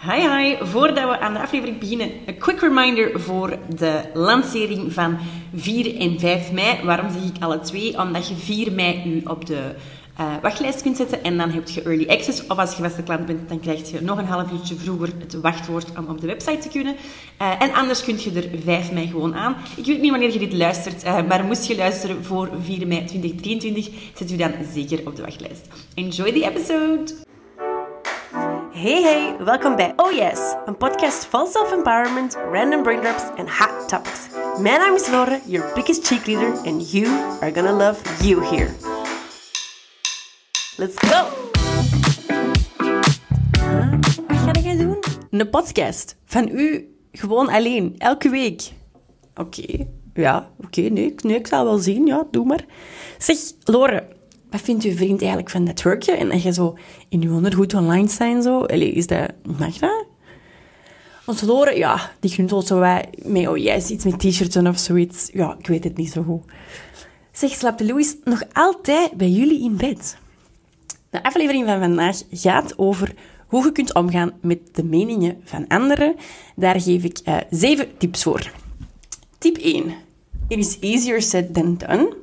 Hi hi, voordat we aan de aflevering beginnen, een quick reminder voor de lancering van 4 en 5 mei. Waarom zeg ik alle twee? Omdat je 4 mei u op de uh, wachtlijst kunt zetten en dan heb je early access. Of als je vaste klant bent, dan krijg je nog een half uurtje vroeger het wachtwoord om op de website te kunnen. Uh, en anders kun je er 5 mei gewoon aan. Ik weet niet wanneer je dit luistert, uh, maar moest je luisteren voor 4 mei 2023, zet u dan zeker op de wachtlijst. Enjoy the episode! Hey hey, welkom bij Oh Yes, een podcast vol self-empowerment, random braindrops en hot topics. Mijn naam is Lore, your biggest cheerleader, and you are gonna love you here. Let's go! Wat ga jij doen? Een podcast van u gewoon alleen, elke week. Oké, ja, oké, nee, nee, ik zal wel zien, ja, doe maar. Zeg, Lore, wat vindt uw vriend eigenlijk van netwerken? En dat je zo in je ondergoed online zijn zo? Is dat, mag dat? Want ja, die knuntelt zo wij met, oh jij iets met t-shirts of zoiets. Ja, ik weet het niet zo goed. Zeg, slaapt Louis nog altijd bij jullie in bed? De aflevering van vandaag gaat over hoe je kunt omgaan met de meningen van anderen. Daar geef ik uh, zeven tips voor. Tip 1. It is easier said than done.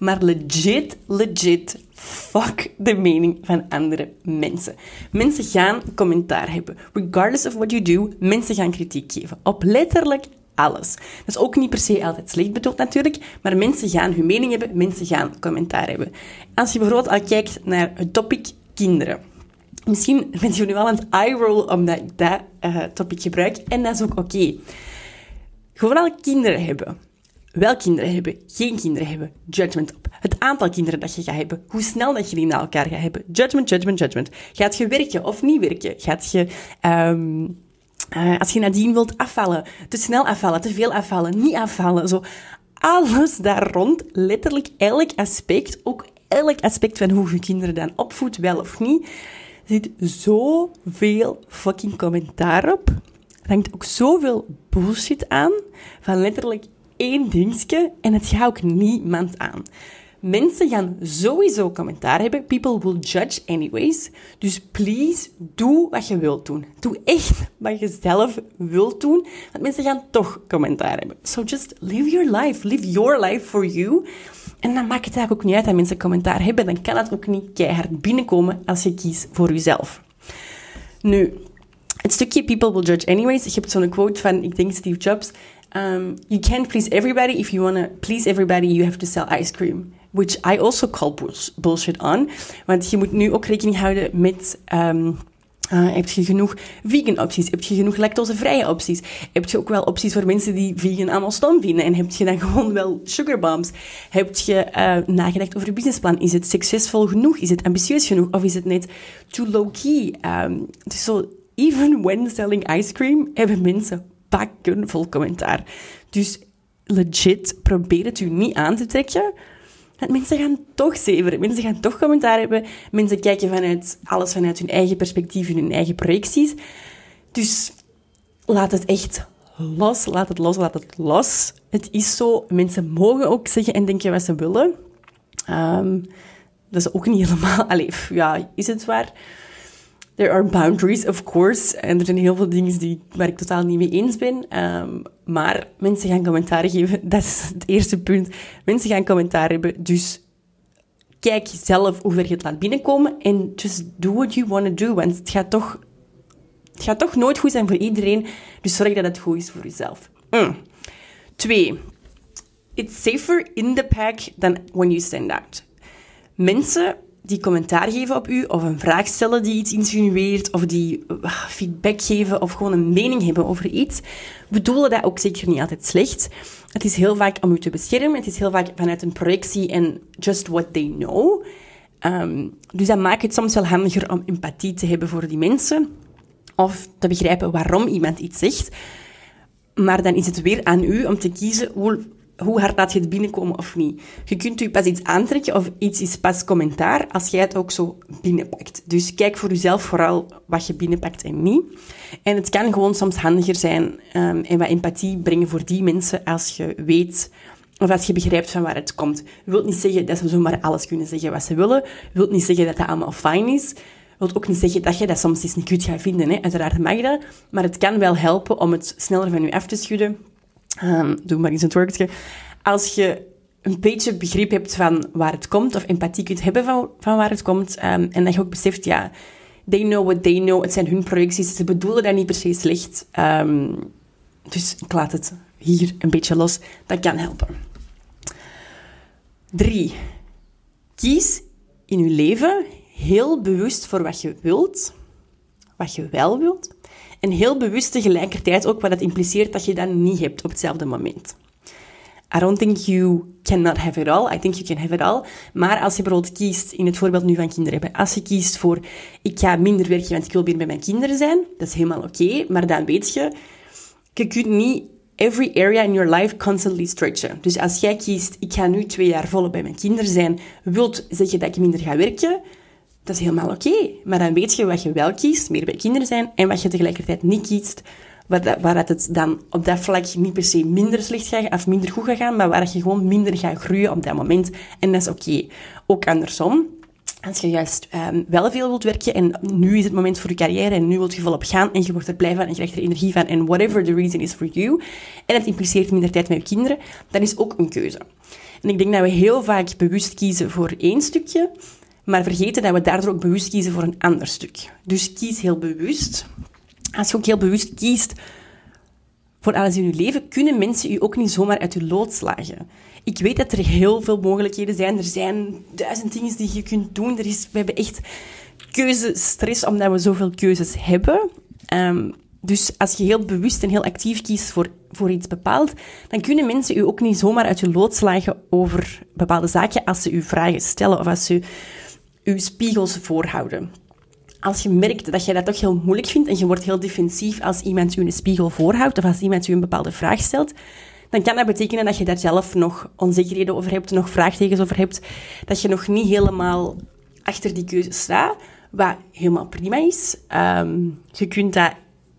Maar legit, legit, fuck de mening van andere mensen. Mensen gaan commentaar hebben. Regardless of what you do, mensen gaan kritiek geven. Op letterlijk alles. Dat is ook niet per se altijd slecht bedoeld natuurlijk, maar mensen gaan hun mening hebben, mensen gaan commentaar hebben. Als je bijvoorbeeld al kijkt naar het topic kinderen. Misschien bent je nu wel aan het eye-roll omdat ik dat uh, topic gebruik, en dat is ook oké. Gewoon al kinderen hebben wel kinderen hebben, geen kinderen hebben, judgment op. Het aantal kinderen dat je gaat hebben, hoe snel dat je die na elkaar gaat hebben, judgment, judgment, judgment. Gaat je werken of niet werken? Gaat je, um, uh, als je nadien wilt afvallen, te snel afvallen, te veel afvallen, niet afvallen, zo. Alles daar rond, letterlijk elk aspect, ook elk aspect van hoe je kinderen dan opvoedt, wel of niet, zit zoveel fucking commentaar op. Er hangt ook zoveel bullshit aan, van letterlijk één dingetje en het gaat ook niemand aan. Mensen gaan sowieso commentaar hebben. People will judge anyways. Dus please, doe wat je wilt doen. Doe echt wat je zelf wilt doen. Want mensen gaan toch commentaar hebben. So just live your life. Live your life for you. En dan maakt het eigenlijk ook niet uit dat mensen commentaar hebben. Dan kan het ook niet keihard binnenkomen als je kiest voor jezelf. Nu, het stukje people will judge anyways. Je hebt zo'n quote van, ik denk Steve Jobs. Um, you can't please everybody. If you want to please everybody, you have to sell ice cream. Which I also call bullshit on. Want je moet nu ook rekening houden met... Um, uh, heb je genoeg vegan opties? Heb je genoeg lactosevrije opties? Heb je ook wel opties voor mensen die vegan allemaal stom vinden? En heb je dan gewoon wel sugar bombs? Heb je uh, nagedacht over je businessplan? Is het succesvol genoeg? Is het ambitieus genoeg? Of is het net too low-key? Dus even when selling ice cream, hebben mensen pakken vol commentaar. Dus legit, probeer het u niet aan te trekken. Want mensen gaan toch zeveren. Mensen gaan toch commentaar hebben. Mensen kijken vanuit alles vanuit hun eigen perspectief, hun eigen projecties. Dus laat het echt los. Laat het los, laat het los. Het is zo. Mensen mogen ook zeggen en denken wat ze willen. Um, dat is ook niet helemaal... Allee, ja, is het waar? There are boundaries, of course. En er zijn heel veel dingen die, waar ik totaal niet mee eens ben. Um, maar mensen gaan commentaar geven. Dat is het eerste punt. Mensen gaan commentaar hebben. Dus kijk zelf hoe ver je het laat binnenkomen. En just do what you want to do. Want het gaat toch, het gaat toch nooit goed zijn voor iedereen. Dus zorg dat het goed is voor jezelf. Mm. Twee. It's safer in the pack than when you stand out. Mensen die commentaar geven op u, of een vraag stellen die iets insinueert, of die uh, feedback geven, of gewoon een mening hebben over iets, bedoelen dat ook zeker niet altijd slecht. Het is heel vaak om u te beschermen, het is heel vaak vanuit een projectie en just what they know. Um, dus dat maakt het soms wel handiger om empathie te hebben voor die mensen, of te begrijpen waarom iemand iets zegt. Maar dan is het weer aan u om te kiezen hoe hoe hard laat je het binnenkomen of niet. Je kunt u pas iets aantrekken of iets is pas commentaar als jij het ook zo binnenpakt. Dus kijk voor jezelf vooral wat je binnenpakt en niet. En het kan gewoon soms handiger zijn um, en wat empathie brengen voor die mensen als je weet of als je begrijpt van waar het komt. Je wilt niet zeggen dat ze zomaar alles kunnen zeggen wat ze willen. Je wilt niet zeggen dat dat allemaal fijn is. wil ook niet zeggen dat je dat soms eens niet goed gaat vinden. Hè. Uiteraard mag dat, maar het kan wel helpen om het sneller van je af te schudden. Um, doe maar eens een twerkje. Als je een beetje begrip hebt van waar het komt, of empathie kunt hebben van, van waar het komt, um, en dat je ook beseft, ja, they know what they know, het zijn hun projecties, ze bedoelen dat niet per se slecht. Um, dus ik laat het hier een beetje los, dat kan helpen. Drie. Kies in je leven heel bewust voor wat je wilt, wat je wel wilt, en heel bewust tegelijkertijd ook wat het impliceert dat je dat niet hebt op hetzelfde moment. I don't think you cannot have it all. I think you can have it all. Maar als je bijvoorbeeld kiest, in het voorbeeld nu van kinderen hebben, als je kiest voor, ik ga minder werken, want ik wil meer bij mijn kinderen zijn, dat is helemaal oké. maar dan weet je, je kunt niet every area in your life constantly stretchen. Dus als jij kiest, ik ga nu twee jaar volop bij mijn kinderen zijn, wilt zeggen dat ik minder ga werken, dat is helemaal oké. Maar dan weet je wat je wel kiest, meer bij kinderen zijn, en wat je tegelijkertijd niet kiest, waar het dan op dat vlak niet per se minder slecht gaat of minder goed gaat gaan, maar waar je gewoon minder gaat groeien op dat moment. En dat is oké. Ook andersom. Als je juist um, wel veel wilt werken en nu is het moment voor je carrière en nu wilt je volop gaan en je wordt er blij van en je krijgt er energie van en whatever the reason is for you en het impliceert minder tijd met je kinderen, dan is ook een keuze. En ik denk dat we heel vaak bewust kiezen voor één stukje, maar vergeten dat we daardoor ook bewust kiezen voor een ander stuk. Dus kies heel bewust als je ook heel bewust kiest voor alles in je leven, kunnen mensen je ook niet zomaar uit je lood slagen. Ik weet dat er heel veel mogelijkheden zijn. Er zijn duizend dingen die je kunt doen. Er is, we hebben echt keuzestress omdat we zoveel keuzes hebben. Um, dus als je heel bewust en heel actief kiest voor, voor iets bepaald, dan kunnen mensen je ook niet zomaar uit je lood slagen over bepaalde zaken als ze u vragen stellen of als ze u spiegels voorhouden als je merkt dat je dat toch heel moeilijk vindt en je wordt heel defensief als iemand je een spiegel voorhoudt of als iemand je een bepaalde vraag stelt, dan kan dat betekenen dat je daar zelf nog onzekerheden over hebt, nog vraagtekens over hebt, dat je nog niet helemaal achter die keuze staat, wat helemaal prima is. Um, je kunt dat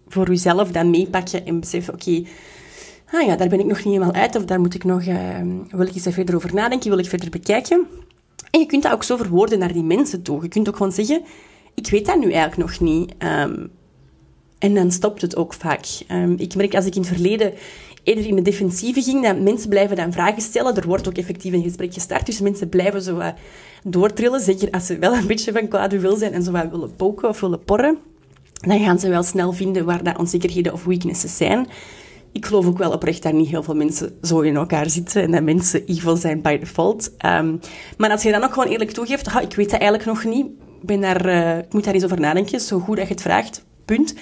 voor jezelf dan meepakken en beseffen, oké, ah ja, daar ben ik nog niet helemaal uit, of daar moet ik nog, uh, wil ik eens verder over nadenken, wil ik verder bekijken. En je kunt dat ook zo verwoorden naar die mensen toe. Je kunt ook gewoon zeggen, ik weet dat nu eigenlijk nog niet. Um, en dan stopt het ook vaak. Um, ik merk als ik in het verleden eerder in de defensieve ging, dat mensen blijven dan vragen stellen. Er wordt ook effectief een gesprek gestart, dus mensen blijven zo wat doortrillen. Zeker als ze wel een beetje van kwaad wil zijn en zo wat willen poken of willen porren. Dan gaan ze wel snel vinden waar dat onzekerheden of weaknesses zijn. Ik geloof ook wel oprecht dat niet heel veel mensen zo in elkaar zitten en dat mensen evil zijn by default. Um, maar als je dan ook gewoon eerlijk toegeeft, ik weet dat eigenlijk nog niet, ben daar, uh, ik moet daar eens over nadenken, zo goed dat je het vraagt, punt.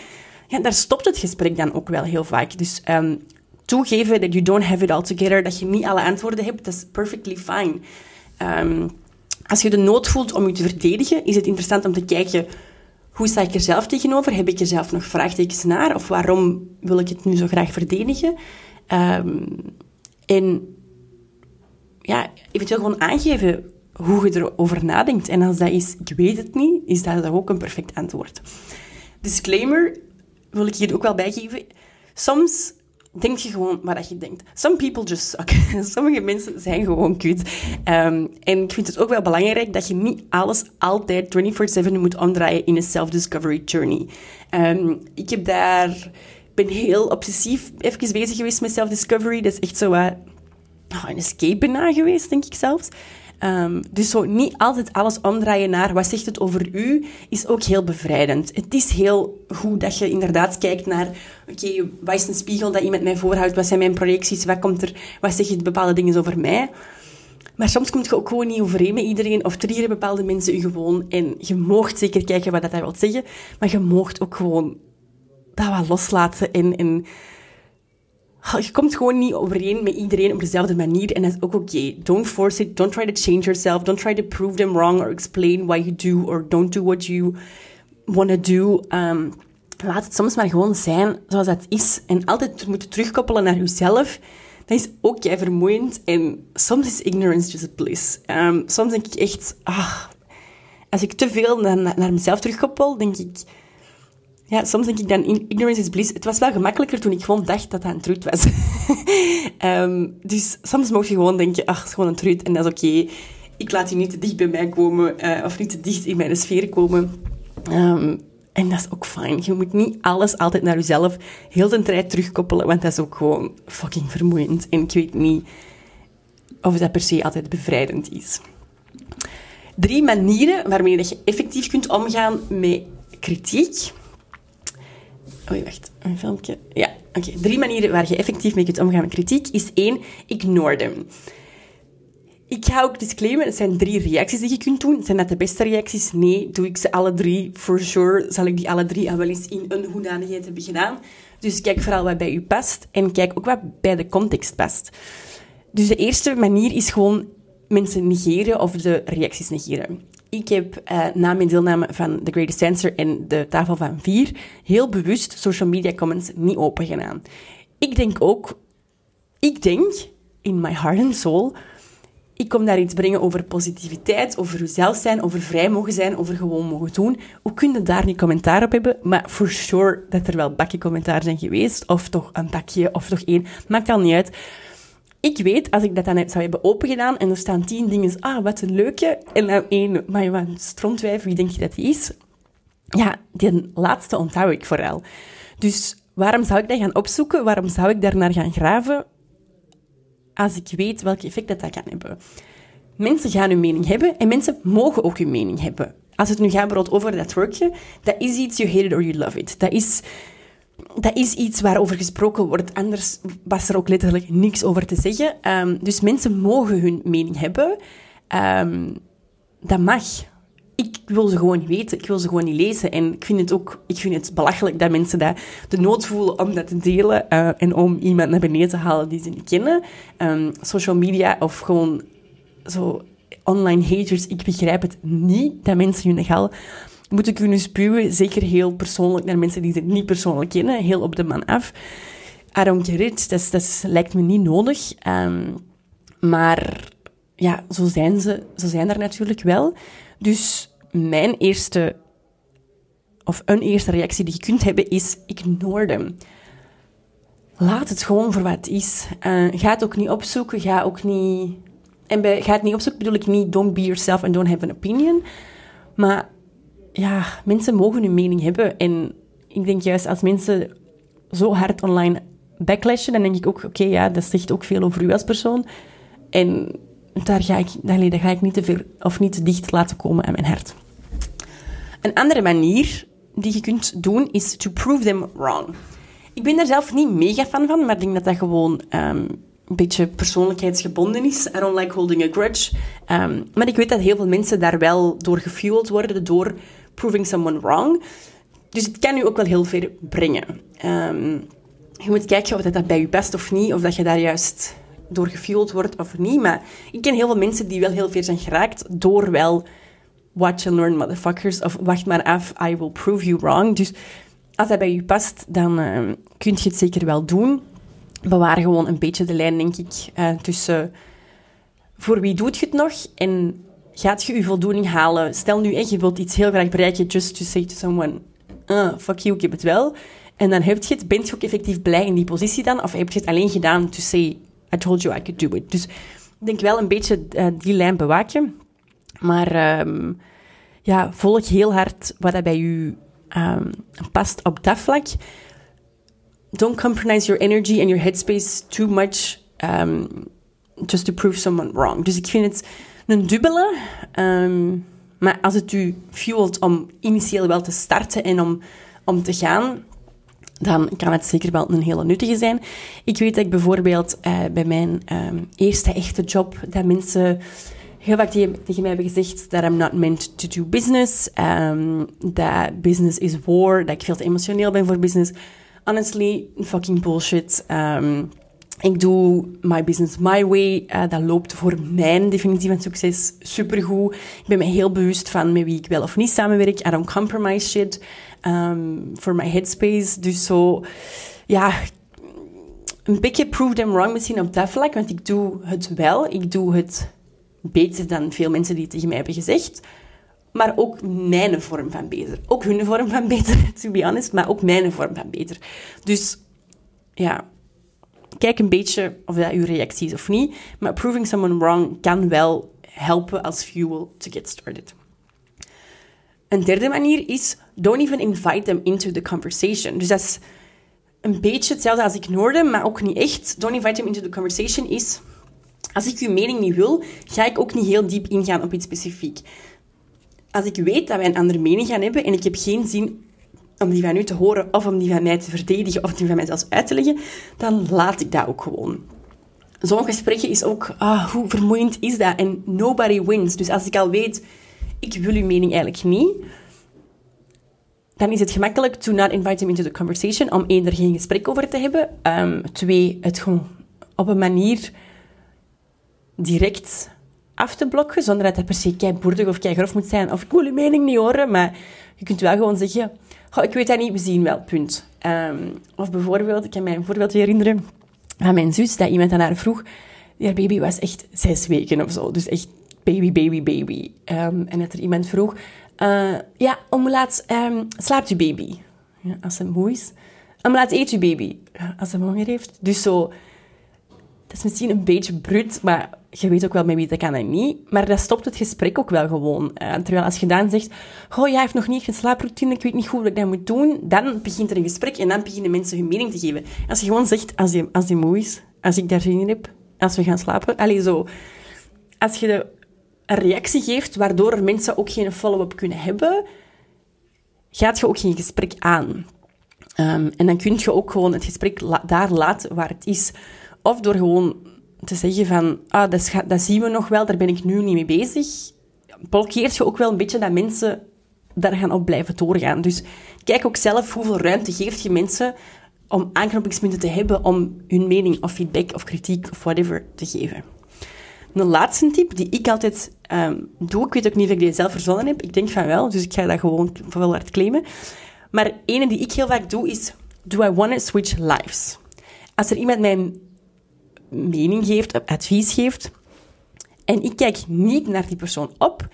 Ja, daar stopt het gesprek dan ook wel heel vaak. Dus um, toegeven dat you don't have it all together, dat je niet alle antwoorden hebt, dat is perfectly fine. Um, als je de nood voelt om je te verdedigen, is het interessant om te kijken hoe sta ik er zelf tegenover? Heb ik er zelf nog vraagtekens naar? Of waarom wil ik het nu zo graag verdedigen? Um, en ja, eventueel gewoon aangeven hoe je erover nadenkt. En als dat is, ik weet het niet, is dat ook een perfect antwoord. Disclaimer wil ik hier ook wel bijgeven. Soms denk je gewoon wat je denkt. Some people just suck. Sommige mensen zijn gewoon kut. Um, en ik vind het ook wel belangrijk dat je niet alles altijd 24-7 moet omdraaien in een self-discovery journey. Um, ik heb daar, ben heel obsessief even bezig geweest met self-discovery. Dat is echt zo wat oh, een escape na geweest, denk ik zelfs. Um, dus zo niet altijd alles omdraaien naar wat zegt het over u, is ook heel bevrijdend. Het is heel goed dat je inderdaad kijkt naar, oké, wat is een spiegel dat iemand mij voorhoudt? Wat zijn mijn projecties? Wat komt er, wat zeg je bepaalde dingen over mij? Maar soms komt je ook gewoon niet overeen met iedereen, of triggeren bepaalde mensen je gewoon. En je moogt zeker kijken wat dat wil zeggen, maar je moogt ook gewoon dat wat loslaten en, en je komt gewoon niet overeen met iedereen op dezelfde manier. En dat is ook oké. Don't force it. Don't try to change yourself. Don't try to prove them wrong or explain why you do or don't do what you want to do. Um, laat het soms maar gewoon zijn zoals dat is. En altijd moeten terugkoppelen naar jezelf. Dat is ook jij vermoeiend. En soms is ignorance just bliss. Um, soms denk ik echt, ah, als ik te veel naar, naar mezelf terugkoppel, denk ik ja, soms denk ik dan, ignorance is bliss. Het was wel gemakkelijker toen ik gewoon dacht dat dat een truth was. um, dus soms mocht je gewoon denken, ach, het is gewoon een truth en dat is oké. Ik laat die niet te dicht bij mij komen, uh, of niet te dicht in mijn sfeer komen. Ehm, en dat is ook fijn. Je moet niet alles altijd naar jezelf heel de tijd terugkoppelen, want dat is ook gewoon fucking vermoeiend. En ik weet niet of dat per se altijd bevrijdend is. Drie manieren waarmee je effectief kunt omgaan met kritiek. Oei, wacht. Een filmpje. Ja, oké. Drie manieren waar je effectief mee kunt omgaan met kritiek is één, ignore them. Ik ga ook disclaimen, het zijn drie reacties die je kunt doen. Zijn dat de beste reacties? Nee. Doe ik ze alle drie? For sure zal ik die alle drie al wel eens in een hoedanigheid hebben gedaan. Dus kijk vooral wat bij u past en kijk ook wat bij de context past. Dus de eerste manier is gewoon mensen negeren of de reacties negeren. Ik heb uh, na mijn deelname van The Greatest Answer en de tafel van vier heel bewust social media comments niet open gedaan. Ik denk ook, ik denk in my heart and soul, ik kom daar iets brengen over positiviteit, over jezelf zijn, over vrij mogen zijn, over gewoon mogen doen. Hoe kun je daar niet commentaar op hebben? Maar for sure dat er wel bakje commentaar zijn geweest, of toch een bakje, of toch één, maakt al niet uit. Ik weet, als ik dat dan zou hebben opengedaan en er staan tien dingen, ah, wat een leuke, en dan één, maar je strontwijf, wie denk je dat die is? Ja, die laatste onthoud ik vooral. Dus waarom zou ik dat gaan opzoeken? Waarom zou ik daar naar gaan graven? Als ik weet welk effect dat, dat kan hebben. Mensen gaan hun mening hebben en mensen mogen ook hun mening hebben. Als het nu gaat over dat workje, dat is iets, you hate it or you love it. Dat is dat is iets waarover gesproken wordt. Anders was er ook letterlijk niks over te zeggen. Um, dus mensen mogen hun mening hebben. Um, dat mag. Ik wil ze gewoon niet weten. Ik wil ze gewoon niet lezen. En ik vind het ook ik vind het belachelijk dat mensen dat de nood voelen om dat te delen. Uh, en om iemand naar beneden te halen die ze niet kennen. Um, social media of gewoon zo online haters. Ik begrijp het niet dat mensen hun nogal moeten kunnen spuwen. Zeker heel persoonlijk naar mensen die ze niet persoonlijk kennen. Heel op de man af. I don't. Dat, dat lijkt me niet nodig. Um, maar ja, zo zijn ze. Zo zijn er natuurlijk wel. Dus mijn eerste, of een eerste reactie die je kunt hebben, is ignore them. Laat het gewoon voor wat het is. Uh, ga het ook niet opzoeken. Ga ook niet... En bij ga het niet opzoeken bedoel ik niet don't be yourself and don't have an opinion. Maar ja, mensen mogen hun mening hebben. En ik denk juist als mensen zo hard online backlashen, dan denk ik ook, oké, ja, dat zegt ook veel over u als persoon. En daar ga ik, daar ga ik niet te veel of niet te dicht laten komen aan mijn hart. Een andere manier die je kunt doen is to prove them wrong. Ik ben daar zelf niet mega fan van, maar ik denk dat dat gewoon um, een beetje persoonlijkheidsgebonden is. I don't like holding a grudge. Um, maar ik weet dat heel veel mensen daar wel door gefueled worden, door proving someone wrong. Dus het kan u ook wel heel ver brengen. Um, je moet kijken of dat bij je past of niet, of dat je daar juist door gefueled wordt of niet. Maar ik ken heel veel mensen die wel heel ver zijn geraakt door wel watch and learn motherfuckers of wacht maar af, I will prove you wrong. Dus als dat bij je past, dan uh, kun je het zeker wel doen. Bewaar gewoon een beetje de lijn, denk ik, uh, tussen voor wie doet je het nog en gaat je je voldoening halen? Stel nu, je wilt iets heel graag bereiken, just to say to someone, uh, fuck you, ik heb het wel. En dan heb je het, bent je ook effectief blij in die positie dan? Of heb je het alleen gedaan to say, I told you I could do it? Dus ik denk wel een beetje uh, die lijn bewaken. Maar um, ja, volg heel hard wat er bij u um, past op dat vlak. Don't compromise your energy and your headspace too much um, just to prove someone wrong. Dus ik vind het een dubbele. Um, maar als het u fuelt om initieel wel te starten en om, om te gaan, dan kan het zeker wel een hele nuttige zijn. Ik weet dat ik bijvoorbeeld uh, bij mijn um, eerste echte job, dat mensen heel vaak tegen, mij hebben gezegd dat I'm not meant to do business, um, dat business is war, dat ik veel te emotioneel ben voor business. Honestly, fucking bullshit. Ik doe my business my way. Uh, dat loopt voor mijn definitie van succes supergoed. Ik ben me heel bewust van met wie ik wel of niet samenwerk. I don't compromise shit um, for my headspace. Dus zo, ja, een beetje prove them wrong misschien op dat vlak. Want ik doe het wel. Ik doe het beter dan veel mensen die het tegen mij hebben gezegd. Maar ook mijn vorm van beter. Ook hun vorm van beter, to be honest. Maar ook mijn vorm van beter. Dus ja, kijk een beetje of dat uw reactie is of niet. Maar proving someone wrong kan wel helpen als fuel to get started. Een derde manier is, don't even invite them into the conversation. Dus dat is een beetje hetzelfde als ignore maar ook niet echt. Don't invite them into the conversation is, als ik uw mening niet wil, ga ik ook niet heel diep ingaan op iets specifiek. Als ik weet dat wij een andere mening gaan hebben en ik heb geen zin om die van u te horen of om die van mij te verdedigen of die van mij zelfs uit te leggen, dan laat ik dat ook gewoon. Zo'n gesprekje is ook, ah, hoe vermoeiend is dat? En nobody wins. Dus als ik al weet, ik wil uw mening eigenlijk niet, dan is het gemakkelijk to not invite them into the conversation, om één, er geen gesprek over te hebben. Um, twee, het gewoon op een manier direct af te blokken, zonder dat het per se kei boerdig of kei grof moet zijn, of ik wil uw mening niet horen, maar je kunt wel gewoon zeggen, ik weet dat niet, we zien wel, punt. Um, of bijvoorbeeld, ik kan mij een voorbeeld herinneren van mijn zus, dat iemand aan haar vroeg, die baby was echt zes weken of zo, dus echt baby, baby, baby. Um, en dat er iemand vroeg, uh, ja, om laat um, slaapt uw baby? Ja, als ze moe is. Om laat eet uw baby? als ze honger heeft. Dus zo, dat is misschien een beetje brut, maar je weet ook wel met wie dat kan en niet. Maar dat stopt het gesprek ook wel gewoon. Uh, terwijl als je dan zegt, oh, jij heeft nog niet een slaaproutine, ik weet niet goed wat ik dat moet doen, dan begint er een gesprek en dan beginnen mensen hun mening te geven. Als je gewoon zegt, als die, als die moe is, als ik daar zin in heb, als we gaan slapen, allee, zo. Als je de, een reactie geeft waardoor mensen ook geen follow-up kunnen hebben, gaat je ook geen gesprek aan. Um, en dan kun je ook gewoon het gesprek daar laten waar het is. Of door gewoon te zeggen van, ah, dat, dat zien we nog wel, daar ben ik nu niet mee bezig, blokkeert je ook wel een beetje dat mensen daar gaan op blijven doorgaan. Dus kijk ook zelf hoeveel ruimte geeft je mensen om aanknopingspunten te hebben om hun mening of feedback of kritiek of whatever te geven. Een laatste tip die ik altijd um, doe, ik weet ook niet of ik die zelf verzonnen heb, ik denk van wel, dus ik ga dat gewoon wel hard claimen. Maar ene die ik heel vaak doe is, do I want to switch lives? Als er iemand mijn mening geeft, advies geeft, en ik kijk niet naar die persoon op,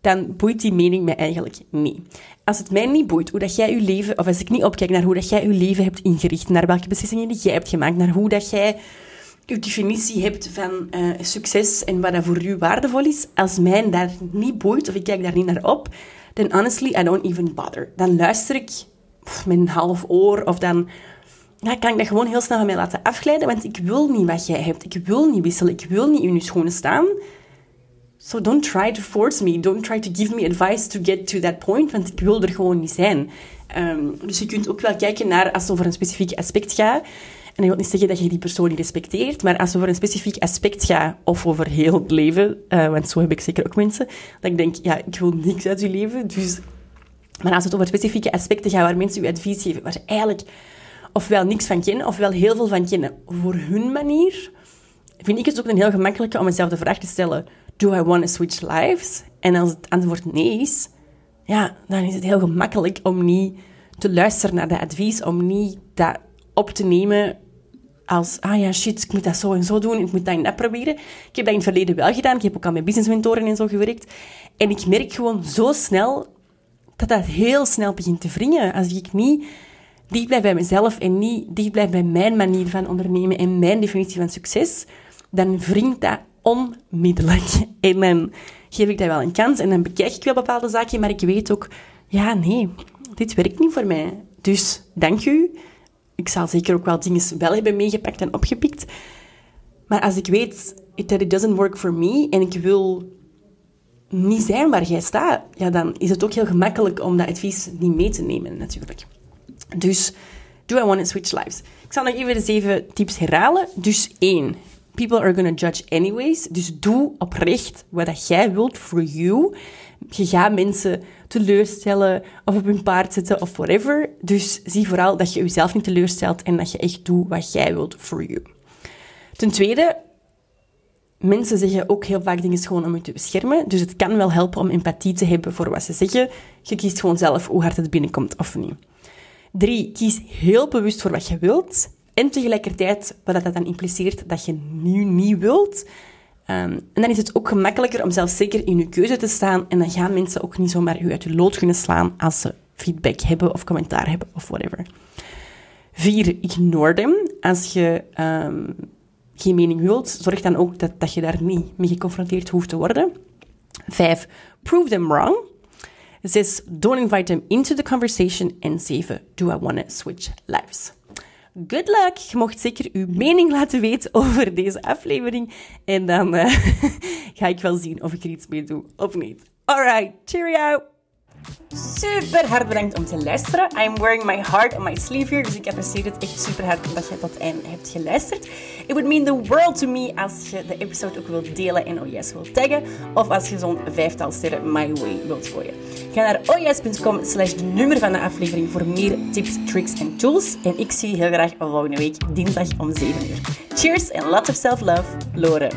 dan boeit die mening mij eigenlijk niet. Als het mij niet boeit hoe dat jij je leven, of als ik niet opkijk naar hoe dat jij je leven hebt ingericht, naar welke beslissingen die jij hebt gemaakt, naar hoe dat jij je definitie hebt van uh, succes en wat dat voor u waardevol is, als mij daar niet boeit of ik kijk daar niet naar op, dan honestly, I don't even bother. Dan luister ik met een half oor of dan ja, kan ik dat gewoon heel snel van mij laten afglijden, want ik wil niet wat jij hebt. Ik wil niet wisselen. Ik wil niet in je schoenen staan. So don't try to force me. Don't try to give me advice to get to that point, want ik wil er gewoon niet zijn. Um, dus je kunt ook wel kijken naar, als het over een specifiek aspect gaat, en ik wil niet zeggen dat je die persoon niet respecteert, maar als het over een specifiek aspect gaat, of over heel het leven, uh, want zo heb ik zeker ook mensen, dat ik denk, ja, ik wil niks uit je leven, dus... Maar als het over specifieke aspecten gaat waar mensen je advies geven, waar eigenlijk ofwel niks van kennen, ofwel heel veel van kennen voor hun manier, vind ik het ook een heel gemakkelijke om mezelf de vraag te stellen, do I want to switch lives? En als het antwoord nee is, ja, dan is het heel gemakkelijk om niet te luisteren naar dat advies, om niet dat op te nemen als, ah ja, shit, ik moet dat zo en zo doen, ik moet dat en proberen. Ik heb dat in het verleden wel gedaan, ik heb ook al met businessmentoren en zo gewerkt. En ik merk gewoon zo snel dat dat heel snel begint te wringen. Als ik niet dicht blijf bij mezelf en niet dicht blijf bij mijn manier van ondernemen en mijn definitie van succes, dan wringt dat onmiddellijk. En dan geef ik dat wel een kans en dan bekijk ik wel bepaalde zaken, maar ik weet ook, ja, nee, dit werkt niet voor mij. Dus dank u. Ik zal zeker ook wel dingen wel hebben meegepakt en opgepikt. Maar als ik weet dat it doesn't work for me en ik wil niet zijn waar jij staat, ja, dan is het ook heel gemakkelijk om dat advies niet mee te nemen, natuurlijk. Dus, do I want to switch lives? Ik zal nog even de zeven tips herhalen. Dus één, people are gonna judge anyways. Dus doe oprecht wat jij wilt for you. Je gaat mensen teleurstellen of op hun paard zetten of whatever. Dus zie vooral dat je jezelf niet teleurstelt en dat je echt doet wat jij wilt for you. Ten tweede, mensen zeggen ook heel vaak dingen gewoon om je te beschermen. Dus het kan wel helpen om empathie te hebben voor wat ze zeggen. Je kiest gewoon zelf hoe hard het binnenkomt of niet. Drie, kies heel bewust voor wat je wilt. En tegelijkertijd, wat dat dan impliceert dat je nu niet wilt. Um, en dan is het ook gemakkelijker om zelfzeker in je keuze te staan. En dan gaan mensen ook niet zomaar u uit je lood kunnen slaan als ze feedback hebben of commentaar hebben of whatever. Vier, ignore them. Als je um, geen mening wilt, zorg dan ook dat, dat je daar niet mee geconfronteerd hoeft te worden. Vijf, prove them wrong. 6. Don't invite them into the conversation. En 7. Do I want to switch lives? Good luck! Je mocht zeker uw mening laten weten over deze aflevering. En dan uh, ga ik wel zien of ik er iets mee doe of niet. Alright, cheerio! Super hard bedankt om te luisteren. I'm wearing my heart on my sleeve here, dus ik apprecieer het echt super hard dat je tot einde hebt geluisterd. It would mean the world to me als je de episode ook wilt delen en oh wilt taggen, of als je zo'n vijftal sterren my way wilt gooien. Ga naar oyes.com oh slash de nummer van de aflevering voor meer tips, tricks en tools. En ik zie je heel graag volgende week dinsdag om 7 uur. Cheers en lots of self-love, Lore.